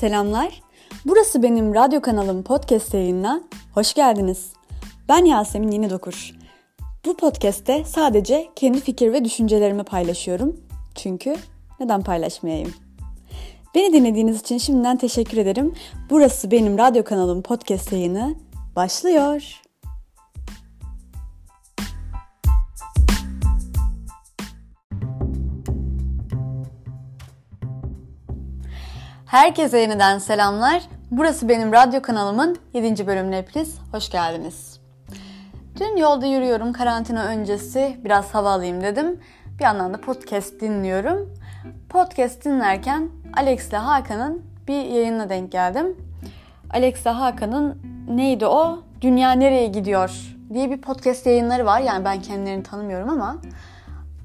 Selamlar. Burası benim radyo kanalım podcast yayınına. Hoş geldiniz. Ben Yasemin Yeni Dokur. Bu podcast'te sadece kendi fikir ve düşüncelerimi paylaşıyorum. Çünkü neden paylaşmayayım? Beni dinlediğiniz için şimdiden teşekkür ederim. Burası benim radyo kanalım podcast yayını başlıyor. Herkese yeniden selamlar. Burası benim radyo kanalımın 7. bölümüne hepiniz hoş geldiniz. Dün yolda yürüyorum karantina öncesi biraz hava alayım dedim. Bir yandan da podcast dinliyorum. Podcast dinlerken Alex ile Hakan'ın bir yayınına denk geldim. Alex ile Hakan'ın neydi o? Dünya nereye gidiyor diye bir podcast yayınları var. Yani ben kendilerini tanımıyorum ama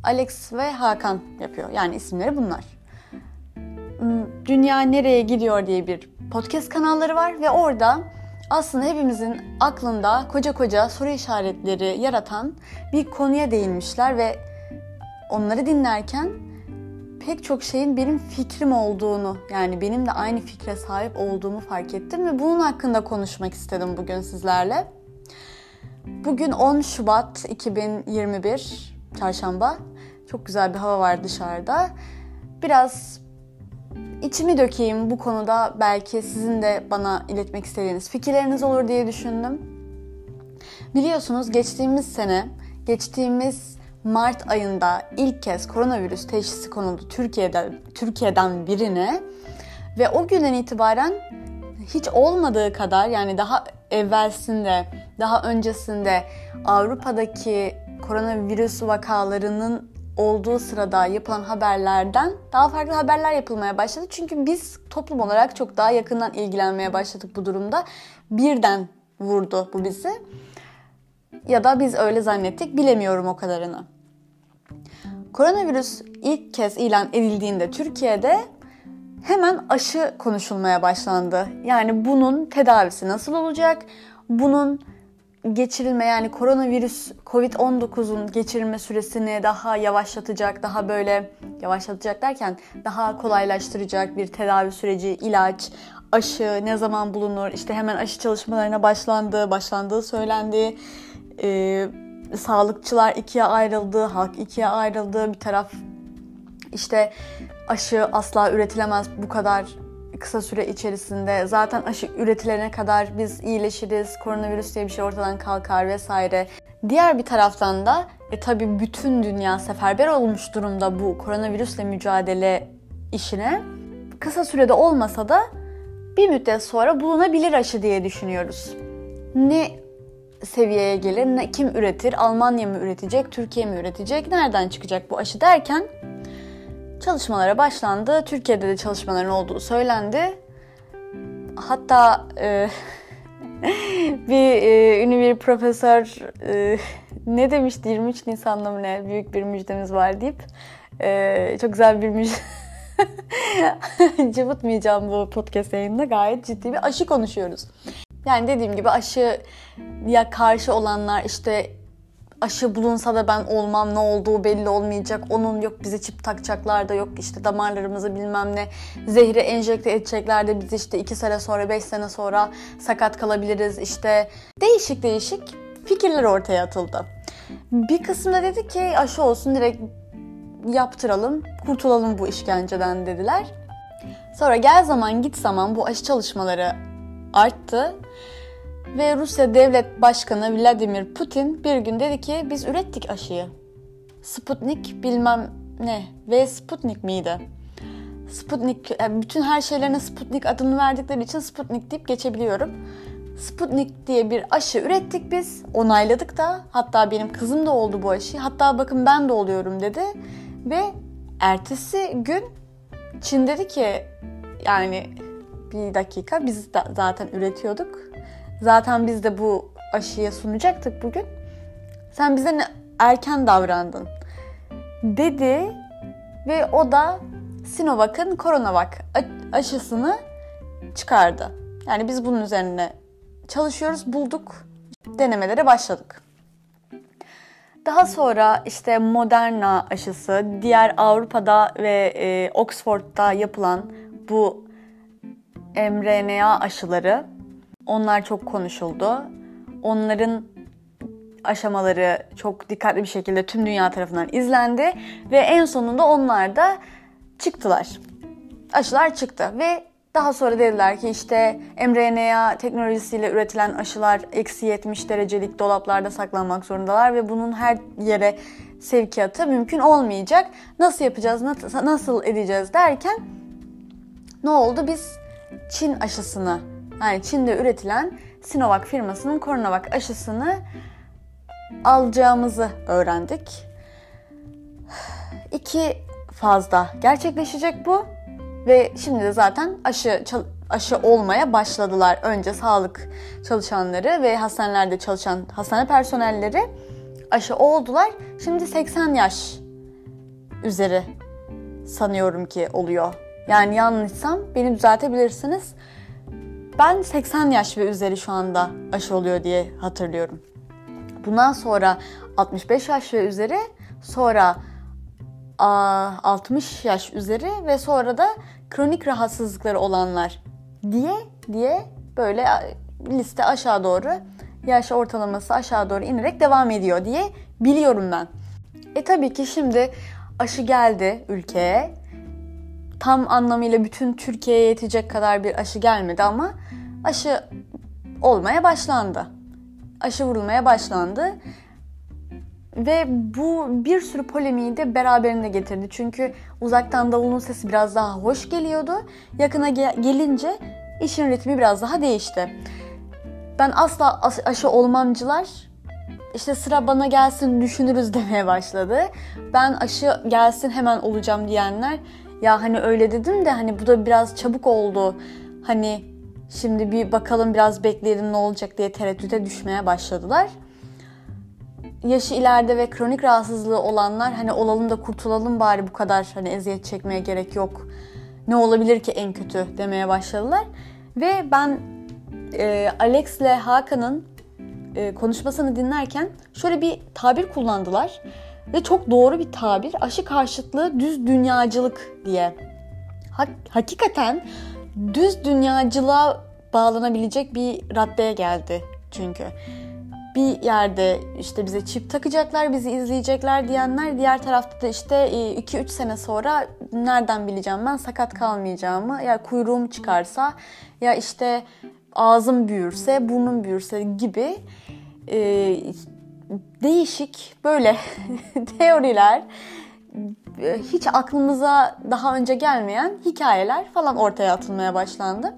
Alex ve Hakan yapıyor. Yani isimleri bunlar. Hmm, Dünya Nereye Gidiyor diye bir podcast kanalları var ve orada aslında hepimizin aklında koca koca soru işaretleri yaratan bir konuya değinmişler ve onları dinlerken pek çok şeyin benim fikrim olduğunu yani benim de aynı fikre sahip olduğumu fark ettim ve bunun hakkında konuşmak istedim bugün sizlerle. Bugün 10 Şubat 2021 Çarşamba. Çok güzel bir hava var dışarıda. Biraz içimi dökeyim bu konuda belki sizin de bana iletmek istediğiniz fikirleriniz olur diye düşündüm. Biliyorsunuz geçtiğimiz sene, geçtiğimiz Mart ayında ilk kez koronavirüs teşhisi konuldu Türkiye'de Türkiye'den birine ve o günden itibaren hiç olmadığı kadar yani daha evvelsinde, daha öncesinde Avrupa'daki koronavirüs vakalarının olduğu sırada yapılan haberlerden daha farklı haberler yapılmaya başladı. Çünkü biz toplum olarak çok daha yakından ilgilenmeye başladık bu durumda. Birden vurdu bu bizi. Ya da biz öyle zannettik bilemiyorum o kadarını. Koronavirüs ilk kez ilan edildiğinde Türkiye'de hemen aşı konuşulmaya başlandı. Yani bunun tedavisi nasıl olacak? Bunun geçirilme yani koronavirüs Covid-19'un geçirilme süresini daha yavaşlatacak, daha böyle yavaşlatacak derken daha kolaylaştıracak bir tedavi süreci, ilaç, aşı ne zaman bulunur? İşte hemen aşı çalışmalarına başlandı, başlandığı söylendi. Ee, sağlıkçılar ikiye ayrıldı, halk ikiye ayrıldı. Bir taraf işte aşı asla üretilemez bu kadar kısa süre içerisinde zaten aşı üretilene kadar biz iyileşiriz, koronavirüs diye bir şey ortadan kalkar vesaire. Diğer bir taraftan da e tabi bütün dünya seferber olmuş durumda bu koronavirüsle mücadele işine. Kısa sürede olmasa da bir müddet sonra bulunabilir aşı diye düşünüyoruz. Ne seviyeye gelir, ne, kim üretir, Almanya mı üretecek, Türkiye mi üretecek, nereden çıkacak bu aşı derken çalışmalara başlandı. Türkiye'de de çalışmaların olduğu söylendi. Hatta e, bir e, ünlü bir profesör e, ne demişti 23 Nisan'da mı ne büyük bir müjdemiz var deyip e, çok güzel bir müjde cıvıtmayacağım bu podcast yayında gayet ciddi bir aşı konuşuyoruz. Yani dediğim gibi aşıya karşı olanlar işte aşı bulunsa da ben olmam ne olduğu belli olmayacak. Onun yok bize çip takacaklar da yok işte damarlarımızı bilmem ne zehri enjekte edecekler de biz işte 2 sene sonra 5 sene sonra sakat kalabiliriz. işte değişik değişik fikirler ortaya atıldı. Bir kısım da dedi ki aşı olsun direkt yaptıralım kurtulalım bu işkenceden dediler. Sonra gel zaman git zaman bu aşı çalışmaları arttı ve Rusya Devlet Başkanı Vladimir Putin bir gün dedi ki biz ürettik aşıyı. Sputnik bilmem ne ve Sputnik miydi? Sputnik, yani bütün her şeylerine Sputnik adını verdikleri için Sputnik deyip geçebiliyorum. Sputnik diye bir aşı ürettik biz. Onayladık da. Hatta benim kızım da oldu bu aşı. Hatta bakın ben de oluyorum dedi. Ve ertesi gün Çin dedi ki yani bir dakika biz zaten üretiyorduk. Zaten biz de bu aşıya sunacaktık bugün. Sen bize ne erken davrandın dedi ve o da Sinovac'ın Coronavac aşısını çıkardı. Yani biz bunun üzerine çalışıyoruz, bulduk, denemelere başladık. Daha sonra işte Moderna aşısı, diğer Avrupa'da ve e, Oxford'da yapılan bu mRNA aşıları. Onlar çok konuşuldu. Onların aşamaları çok dikkatli bir şekilde tüm dünya tarafından izlendi ve en sonunda onlar da çıktılar. Aşılar çıktı ve daha sonra dediler ki işte mRNA teknolojisiyle üretilen aşılar eksi 70 derecelik dolaplarda saklanmak zorundalar ve bunun her yere sevkiyatı mümkün olmayacak. Nasıl yapacağız, nasıl edeceğiz derken ne oldu? Biz Çin aşısını yani Çin'de üretilen Sinovac firmasının Coronavac aşısını alacağımızı öğrendik. İki fazda gerçekleşecek bu ve şimdi de zaten aşı aşı olmaya başladılar. Önce sağlık çalışanları ve hastanelerde çalışan hastane personelleri aşı oldular. Şimdi 80 yaş üzeri sanıyorum ki oluyor. Yani yanlışsam beni düzeltebilirsiniz. Ben 80 yaş ve üzeri şu anda aşı oluyor diye hatırlıyorum. Bundan sonra 65 yaş ve üzeri, sonra 60 yaş üzeri ve sonra da kronik rahatsızlıkları olanlar diye diye böyle liste aşağı doğru yaş ortalaması aşağı doğru inerek devam ediyor diye biliyorum ben. E tabii ki şimdi aşı geldi ülkeye. Tam anlamıyla bütün Türkiye'ye yetecek kadar bir aşı gelmedi ama aşı olmaya başlandı. Aşı vurulmaya başlandı. Ve bu bir sürü polemiği de beraberinde getirdi. Çünkü uzaktan davulun sesi biraz daha hoş geliyordu. Yakına ge- gelince işin ritmi biraz daha değişti. Ben asla aşı olmamcılar işte sıra bana gelsin düşünürüz demeye başladı. Ben aşı gelsin hemen olacağım diyenler ya hani öyle dedim de hani bu da biraz çabuk oldu. Hani şimdi bir bakalım biraz bekleyelim ne olacak diye tereddüte düşmeye başladılar. Yaşı ileride ve kronik rahatsızlığı olanlar hani olalım da kurtulalım bari bu kadar hani eziyet çekmeye gerek yok. Ne olabilir ki en kötü demeye başladılar. Ve ben e, Alex ile Hakan'ın e, konuşmasını dinlerken şöyle bir tabir kullandılar. Ve çok doğru bir tabir. Aşı karşıtlığı düz dünyacılık diye. Ha, hakikaten düz dünyacılığa bağlanabilecek bir raddeye geldi çünkü. Bir yerde işte bize çip takacaklar, bizi izleyecekler diyenler diğer tarafta da işte 2-3 e, sene sonra nereden bileceğim ben sakat kalmayacağımı ya kuyruğum çıkarsa ya işte ağzım büyürse, burnum büyürse gibi e, değişik böyle teoriler e, hiç aklımıza daha önce gelmeyen hikayeler falan ortaya atılmaya başlandı.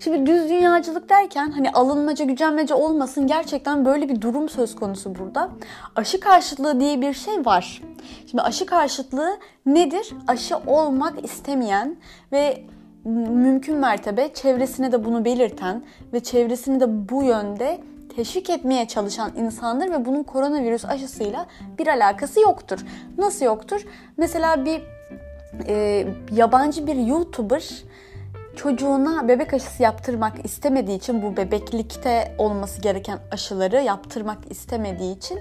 Şimdi düz dünyacılık derken hani alınmaca gücenmece olmasın gerçekten böyle bir durum söz konusu burada. Aşı karşıtlığı diye bir şey var. Şimdi aşı karşıtlığı nedir? Aşı olmak istemeyen ve mümkün mertebe çevresine de bunu belirten ve çevresini de bu yönde teşvik etmeye çalışan insandır ve bunun koronavirüs aşısıyla bir alakası yoktur. Nasıl yoktur? Mesela bir e, yabancı bir YouTuber çocuğuna bebek aşısı yaptırmak istemediği için bu bebeklikte olması gereken aşıları yaptırmak istemediği için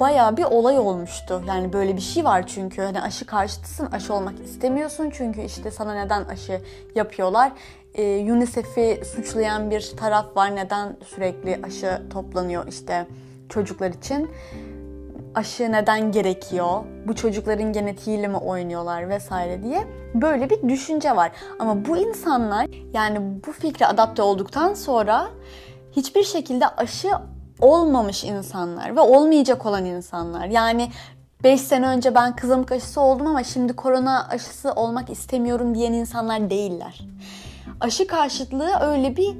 bayağı bir olay olmuştu. Yani böyle bir şey var çünkü hani aşı karşıtısın, aşı olmak istemiyorsun çünkü işte sana neden aşı yapıyorlar? Ee, UNICEF'i suçlayan bir taraf var. Neden sürekli aşı toplanıyor işte çocuklar için? Aşı neden gerekiyor? Bu çocukların genetiğiyle mi oynuyorlar vesaire diye böyle bir düşünce var. Ama bu insanlar yani bu fikre adapte olduktan sonra hiçbir şekilde aşı olmamış insanlar ve olmayacak olan insanlar. Yani 5 sene önce ben kızamık aşısı oldum ama şimdi korona aşısı olmak istemiyorum diyen insanlar değiller. Aşı karşıtlığı öyle bir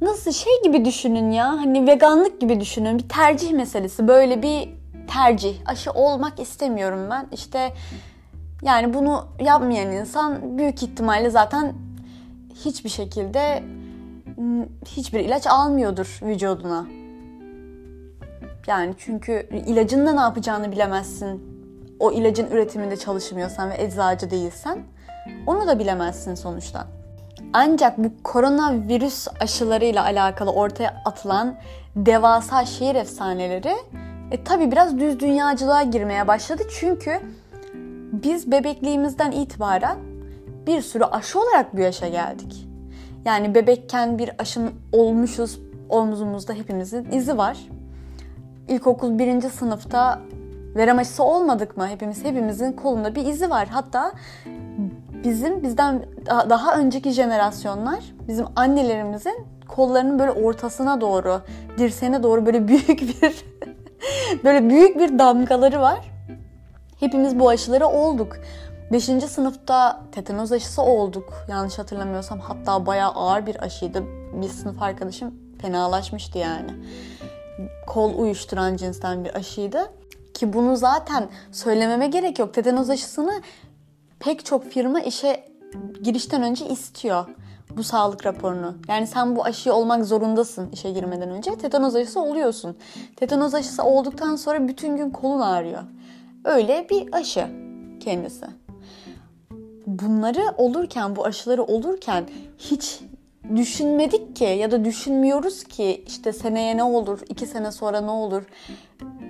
nasıl şey gibi düşünün ya. Hani veganlık gibi düşünün. Bir tercih meselesi. Böyle bir tercih. Aşı olmak istemiyorum ben. İşte yani bunu yapmayan insan büyük ihtimalle zaten hiçbir şekilde hiçbir ilaç almıyordur vücuduna. Yani çünkü ilacın da ne yapacağını bilemezsin. O ilacın üretiminde çalışmıyorsan ve eczacı değilsen onu da bilemezsin sonuçta. Ancak bu koronavirüs aşılarıyla alakalı ortaya atılan devasa şehir efsaneleri e, tabii biraz düz dünyacılığa girmeye başladı. Çünkü biz bebekliğimizden itibaren bir sürü aşı olarak bu yaşa geldik. Yani bebekken bir aşın olmuşuz. Omzumuzda hepimizin izi var. İlkokul birinci sınıfta verem aşısı olmadık mı? Hepimiz hepimizin kolunda bir izi var. Hatta bizim bizden daha önceki jenerasyonlar bizim annelerimizin kollarının böyle ortasına doğru, dirseğine doğru böyle büyük bir böyle büyük bir damgaları var. Hepimiz bu aşıları olduk. Beşinci sınıfta tetanoz aşısı olduk. Yanlış hatırlamıyorsam hatta bayağı ağır bir aşıydı. Bir sınıf arkadaşım fenalaşmıştı yani. Kol uyuşturan cinsten bir aşıydı. Ki bunu zaten söylememe gerek yok. Tetanoz aşısını pek çok firma işe girişten önce istiyor bu sağlık raporunu. Yani sen bu aşıyı olmak zorundasın işe girmeden önce. Tetanoz aşısı oluyorsun. Tetanoz aşısı olduktan sonra bütün gün kolun ağrıyor. Öyle bir aşı kendisi. Bunları olurken, bu aşıları olurken hiç düşünmedik ki ya da düşünmüyoruz ki işte seneye ne olur, iki sene sonra ne olur,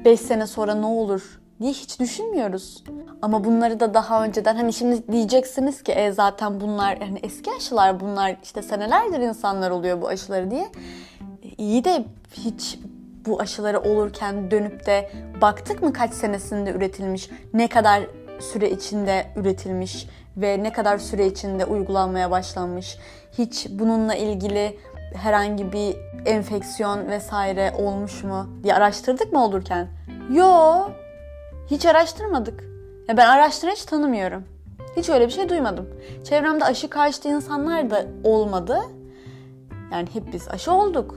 beş sene sonra ne olur diye hiç düşünmüyoruz. Ama bunları da daha önceden hani şimdi diyeceksiniz ki e, zaten bunlar hani eski aşılar bunlar işte senelerdir insanlar oluyor bu aşıları diye. E, iyi de hiç bu aşıları olurken dönüp de baktık mı kaç senesinde üretilmiş, ne kadar süre içinde üretilmiş ve ne kadar süre içinde uygulanmaya başlanmış. Hiç bununla ilgili herhangi bir enfeksiyon vesaire olmuş mu diye araştırdık mı olurken? Yo, hiç araştırmadık. Ya ben araştıran hiç tanımıyorum. Hiç öyle bir şey duymadım. Çevremde aşı karşıtı insanlar da olmadı. Yani hep biz aşı olduk.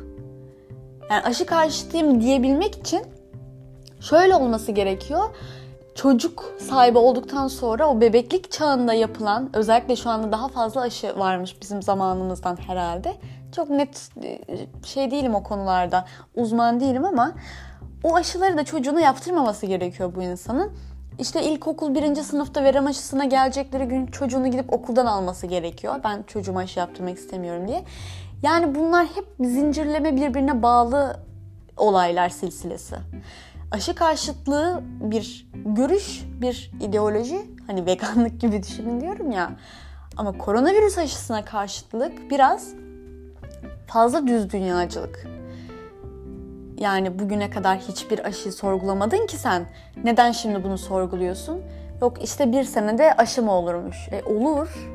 Yani aşı karşıtıyım diyebilmek için şöyle olması gerekiyor. Çocuk sahibi olduktan sonra o bebeklik çağında yapılan özellikle şu anda daha fazla aşı varmış bizim zamanımızdan herhalde. Çok net e, şey değilim o konularda. Uzman değilim ama o aşıları da çocuğuna yaptırmaması gerekiyor bu insanın. İşte ilkokul birinci sınıfta verem aşısına gelecekleri gün çocuğunu gidip okuldan alması gerekiyor. Ben çocuğuma aşı yaptırmak istemiyorum diye. Yani bunlar hep zincirleme birbirine bağlı olaylar silsilesi. Aşı karşıtlığı bir görüş, bir ideoloji. Hani veganlık gibi düşünün diyorum ya. Ama koronavirüs aşısına karşıtlık biraz fazla düz dünyacılık. Yani bugüne kadar hiçbir aşıyı sorgulamadın ki sen. Neden şimdi bunu sorguluyorsun? Yok işte bir senede aşı mı olurmuş? E olur.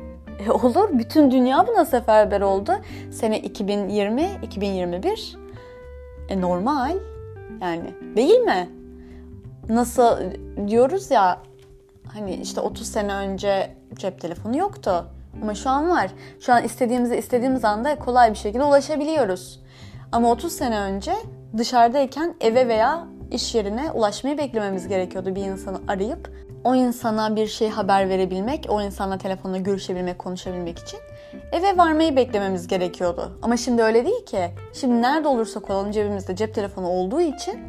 E olur. Bütün dünya buna seferber oldu. Sene 2020, 2021. E normal. Yani değil mi? Nasıl diyoruz ya hani işte 30 sene önce cep telefonu yoktu. Ama şu an var. Şu an istediğimize istediğimiz anda kolay bir şekilde ulaşabiliyoruz. Ama 30 sene önce dışarıdayken eve veya iş yerine ulaşmayı beklememiz gerekiyordu bir insanı arayıp o insana bir şey haber verebilmek, o insanla telefonla görüşebilmek, konuşabilmek için eve varmayı beklememiz gerekiyordu. Ama şimdi öyle değil ki. Şimdi nerede olursak olalım cebimizde cep telefonu olduğu için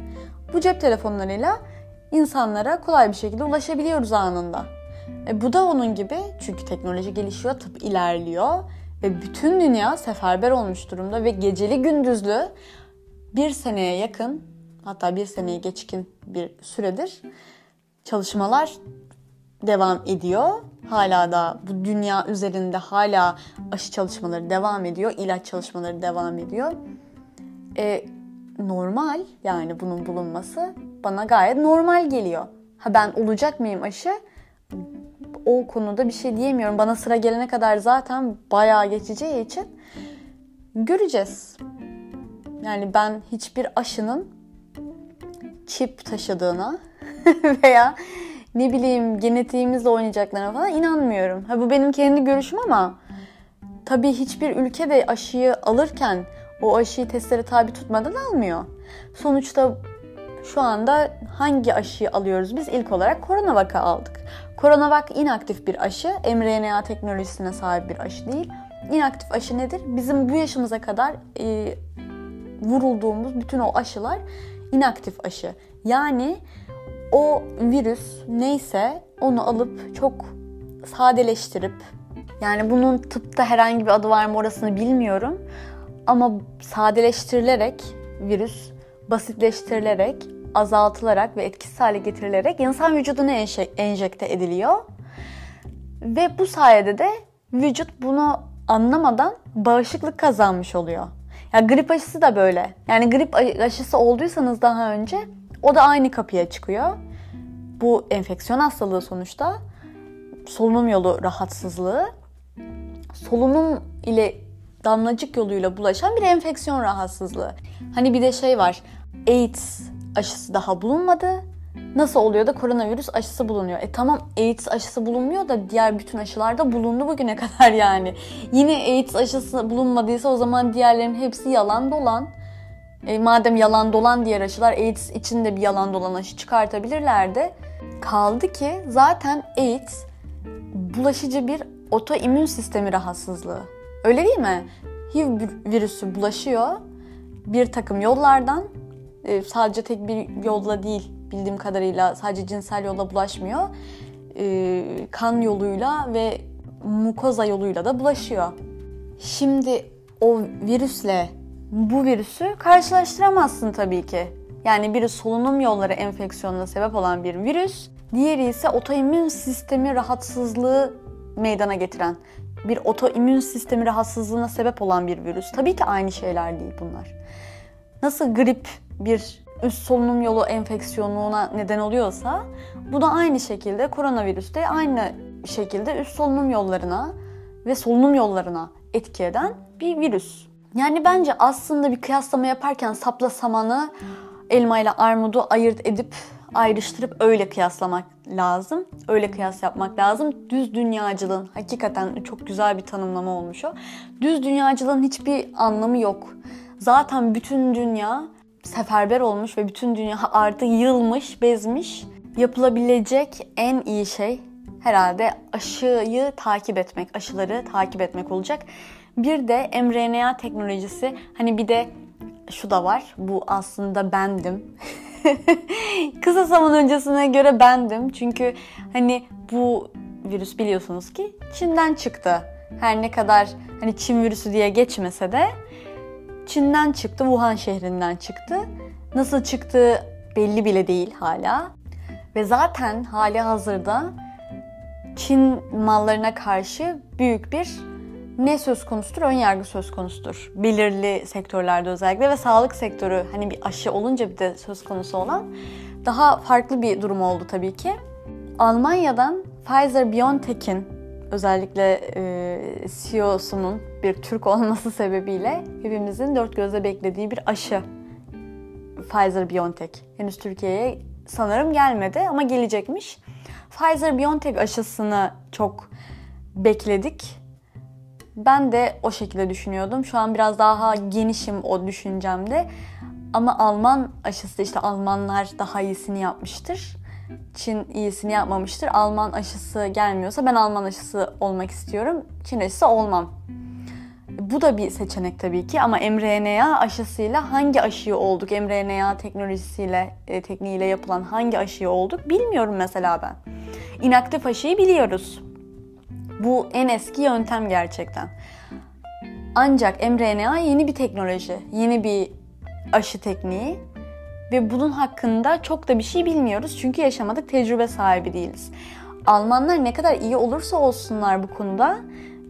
bu cep telefonlarıyla insanlara kolay bir şekilde ulaşabiliyoruz anında. E bu da onun gibi çünkü teknoloji gelişiyor, tıp ilerliyor ve bütün dünya seferber olmuş durumda ve geceli gündüzlü bir seneye yakın hatta bir seneye geçkin bir süredir çalışmalar devam ediyor. Hala da bu dünya üzerinde hala aşı çalışmaları devam ediyor. ilaç çalışmaları devam ediyor. E, normal yani bunun bulunması bana gayet normal geliyor. Ha ben olacak mıyım aşı? O konuda bir şey diyemiyorum. Bana sıra gelene kadar zaten bayağı geçeceği için göreceğiz. Yani ben hiçbir aşının çip taşıdığına veya ne bileyim genetiğimizle oynayacaklarına falan inanmıyorum. Ha bu benim kendi görüşüm ama tabii hiçbir ülke de aşıyı alırken o aşıyı testlere tabi tutmadan almıyor. Sonuçta şu anda hangi aşıyı alıyoruz? Biz ilk olarak koronavak aldık. Koronavak inaktif bir aşı, mRNA teknolojisine sahip bir aşı değil. İnaktif aşı nedir? Bizim bu yaşımıza kadar e, vurulduğumuz bütün o aşılar inaktif aşı. Yani o virüs neyse onu alıp çok sadeleştirip yani bunun tıpta herhangi bir adı var mı orasını bilmiyorum. Ama sadeleştirilerek virüs basitleştirilerek, azaltılarak ve etkisiz hale getirilerek insan vücuduna enjekte ediliyor. Ve bu sayede de vücut bunu anlamadan bağışıklık kazanmış oluyor. Ya grip aşısı da böyle. Yani grip aşısı olduysanız daha önce o da aynı kapıya çıkıyor. Bu enfeksiyon hastalığı sonuçta. Solunum yolu rahatsızlığı. Solunum ile damlacık yoluyla bulaşan bir enfeksiyon rahatsızlığı. Hani bir de şey var. AIDS aşısı daha bulunmadı. Nasıl oluyor da koronavirüs aşısı bulunuyor? E tamam AIDS aşısı bulunmuyor da diğer bütün aşılarda bulundu bugüne kadar yani. Yine AIDS aşısı bulunmadıysa o zaman diğerlerin hepsi yalan dolan. E, madem yalan dolan diğer aşılar AIDS için de bir yalan dolan aşı çıkartabilirlerdi. Kaldı ki zaten AIDS bulaşıcı bir otoimmün sistemi rahatsızlığı. Öyle değil mi? HIV virüsü bulaşıyor bir takım yollardan. E, sadece tek bir yolla değil bildiğim kadarıyla sadece cinsel yolla bulaşmıyor. E, kan yoluyla ve mukoza yoluyla da bulaşıyor. Şimdi o virüsle bu virüsü karşılaştıramazsın tabii ki. Yani biri solunum yolları enfeksiyonuna sebep olan bir virüs, diğeri ise otoimmün sistemi rahatsızlığı meydana getiren bir otoimmün sistemi rahatsızlığına sebep olan bir virüs. Tabii ki aynı şeyler değil bunlar. Nasıl grip bir üst solunum yolu enfeksiyonuna neden oluyorsa bu da aynı şekilde koronavirüs de aynı şekilde üst solunum yollarına ve solunum yollarına etki eden bir virüs. Yani bence aslında bir kıyaslama yaparken sapla samanı elma ile armudu ayırt edip ayrıştırıp öyle kıyaslamak lazım. Öyle kıyas yapmak lazım. Düz dünyacılığın hakikaten çok güzel bir tanımlama olmuş o. Düz dünyacılığın hiçbir anlamı yok. Zaten bütün dünya seferber olmuş ve bütün dünya artık yılmış, bezmiş. Yapılabilecek en iyi şey herhalde aşıyı takip etmek, aşıları takip etmek olacak. Bir de mRNA teknolojisi. Hani bir de şu da var. Bu aslında bendim. Kısa zaman öncesine göre bendim. Çünkü hani bu virüs biliyorsunuz ki Çin'den çıktı. Her ne kadar hani Çin virüsü diye geçmese de Çin'den çıktı, Wuhan şehrinden çıktı. Nasıl çıktığı belli bile değil hala. Ve zaten hali hazırda Çin mallarına karşı büyük bir ne söz konusudur? Ön yargı söz konusudur. Belirli sektörlerde özellikle ve sağlık sektörü hani bir aşı olunca bir de söz konusu olan daha farklı bir durum oldu tabii ki. Almanya'dan Pfizer-BioNTech'in özellikle e, CEO'sunun bir Türk olması sebebiyle hepimizin dört gözle beklediği bir aşı Pfizer-BioNTech. Henüz Türkiye'ye sanırım gelmedi ama gelecekmiş. Pfizer-BioNTech aşısını çok bekledik. Ben de o şekilde düşünüyordum. Şu an biraz daha genişim o düşüncemde. Ama Alman aşısı işte Almanlar daha iyisini yapmıştır. Çin iyisini yapmamıştır. Alman aşısı gelmiyorsa ben Alman aşısı olmak istiyorum. Çin aşısı olmam. Bu da bir seçenek tabii ki ama mRNA aşısıyla hangi aşıyı olduk? mRNA teknolojisiyle, e, tekniğiyle yapılan hangi aşıyı olduk bilmiyorum mesela ben. İnaktif aşıyı biliyoruz. Bu en eski yöntem gerçekten. Ancak mRNA yeni bir teknoloji, yeni bir aşı tekniği ve bunun hakkında çok da bir şey bilmiyoruz çünkü yaşamadık, tecrübe sahibi değiliz. Almanlar ne kadar iyi olursa olsunlar bu konuda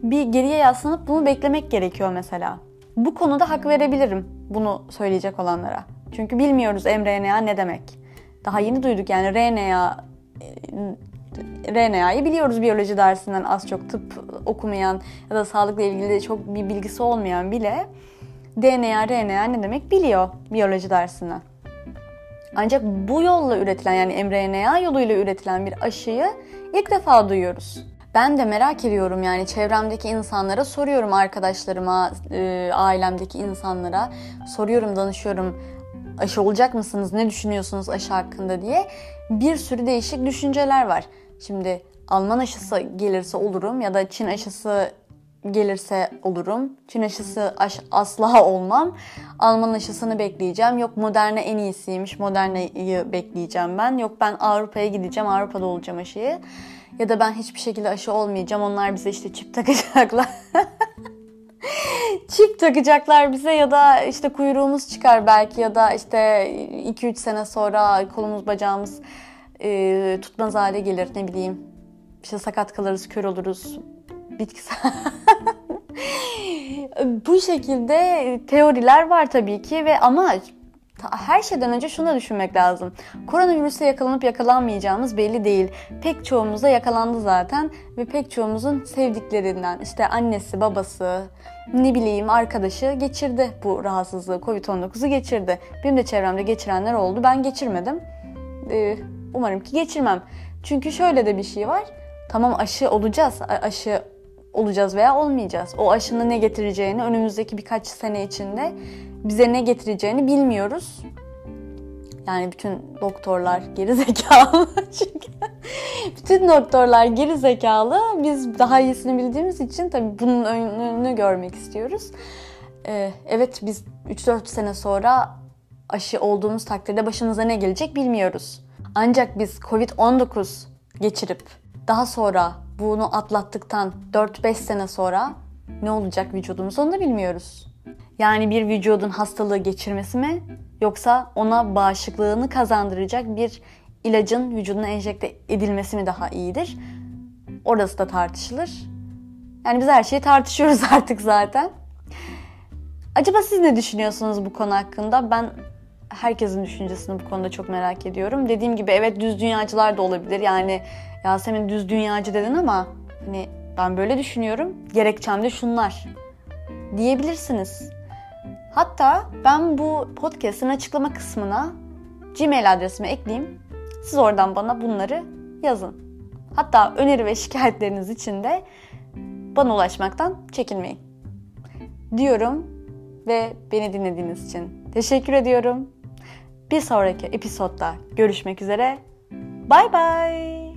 bir geriye yaslanıp bunu beklemek gerekiyor mesela. Bu konuda hak verebilirim bunu söyleyecek olanlara. Çünkü bilmiyoruz mRNA ne demek. Daha yeni duyduk yani RNA RNA'yı biliyoruz biyoloji dersinden az çok tıp okumayan ya da sağlıkla ilgili çok bir bilgisi olmayan bile DNA, RNA ne demek biliyor biyoloji dersinden. Ancak bu yolla üretilen yani mRNA yoluyla üretilen bir aşıyı ilk defa duyuyoruz. Ben de merak ediyorum yani çevremdeki insanlara soruyorum arkadaşlarıma, e, ailemdeki insanlara soruyorum, danışıyorum. Aşı olacak mısınız? Ne düşünüyorsunuz aşı hakkında diye. Bir sürü değişik düşünceler var. Şimdi Alman aşısı gelirse olurum ya da Çin aşısı gelirse olurum. Çin aşısı aş asla olmam. Alman aşısını bekleyeceğim. Yok Moderna en iyisiymiş. Moderna'yı bekleyeceğim ben. Yok ben Avrupa'ya gideceğim. Avrupa'da olacağım aşıyı. Ya da ben hiçbir şekilde aşı olmayacağım. Onlar bize işte çip takacaklar. çip takacaklar bize ya da işte kuyruğumuz çıkar belki ya da işte 2-3 sene sonra kolumuz bacağımız e, tutmaz hale gelir ne bileyim. İşte sakat kalırız, kör oluruz. Bitkisel Bu şekilde teoriler var tabii ki ve ama her şeyden önce şunu da düşünmek lazım. Koronavirüse yakalanıp yakalanmayacağımız belli değil. Pek çoğumuz da yakalandı zaten ve pek çoğumuzun sevdiklerinden işte annesi, babası, ne bileyim arkadaşı geçirdi bu rahatsızlığı, Covid-19'u geçirdi. Benim de çevremde geçirenler oldu. Ben geçirmedim. Ee, umarım ki geçirmem. Çünkü şöyle de bir şey var. Tamam aşı olacağız. Aşı olacağız veya olmayacağız. O aşının ne getireceğini önümüzdeki birkaç sene içinde bize ne getireceğini bilmiyoruz. Yani bütün doktorlar geri zekalı çünkü bütün doktorlar geri zekalı. Biz daha iyisini bildiğimiz için tabii bunun önünü görmek istiyoruz. Ee, evet biz 3-4 sene sonra aşı olduğumuz takdirde başımıza ne gelecek bilmiyoruz. Ancak biz Covid-19 geçirip daha sonra bunu atlattıktan 4-5 sene sonra ne olacak vücudumuz onu da bilmiyoruz. Yani bir vücudun hastalığı geçirmesi mi yoksa ona bağışıklığını kazandıracak bir ilacın vücuduna enjekte edilmesi mi daha iyidir? Orası da tartışılır. Yani biz her şeyi tartışıyoruz artık zaten. Acaba siz ne düşünüyorsunuz bu konu hakkında? Ben herkesin düşüncesini bu konuda çok merak ediyorum. Dediğim gibi evet düz dünyacılar da olabilir. Yani Yasemin düz dünyacı dedin ama hani ben böyle düşünüyorum. Gerekçem de şunlar diyebilirsiniz. Hatta ben bu podcast'ın açıklama kısmına Gmail adresimi ekleyeyim. Siz oradan bana bunları yazın. Hatta öneri ve şikayetleriniz için de bana ulaşmaktan çekinmeyin. Diyorum ve beni dinlediğiniz için teşekkür ediyorum. Bir sonraki episodda görüşmek üzere. Bye bye.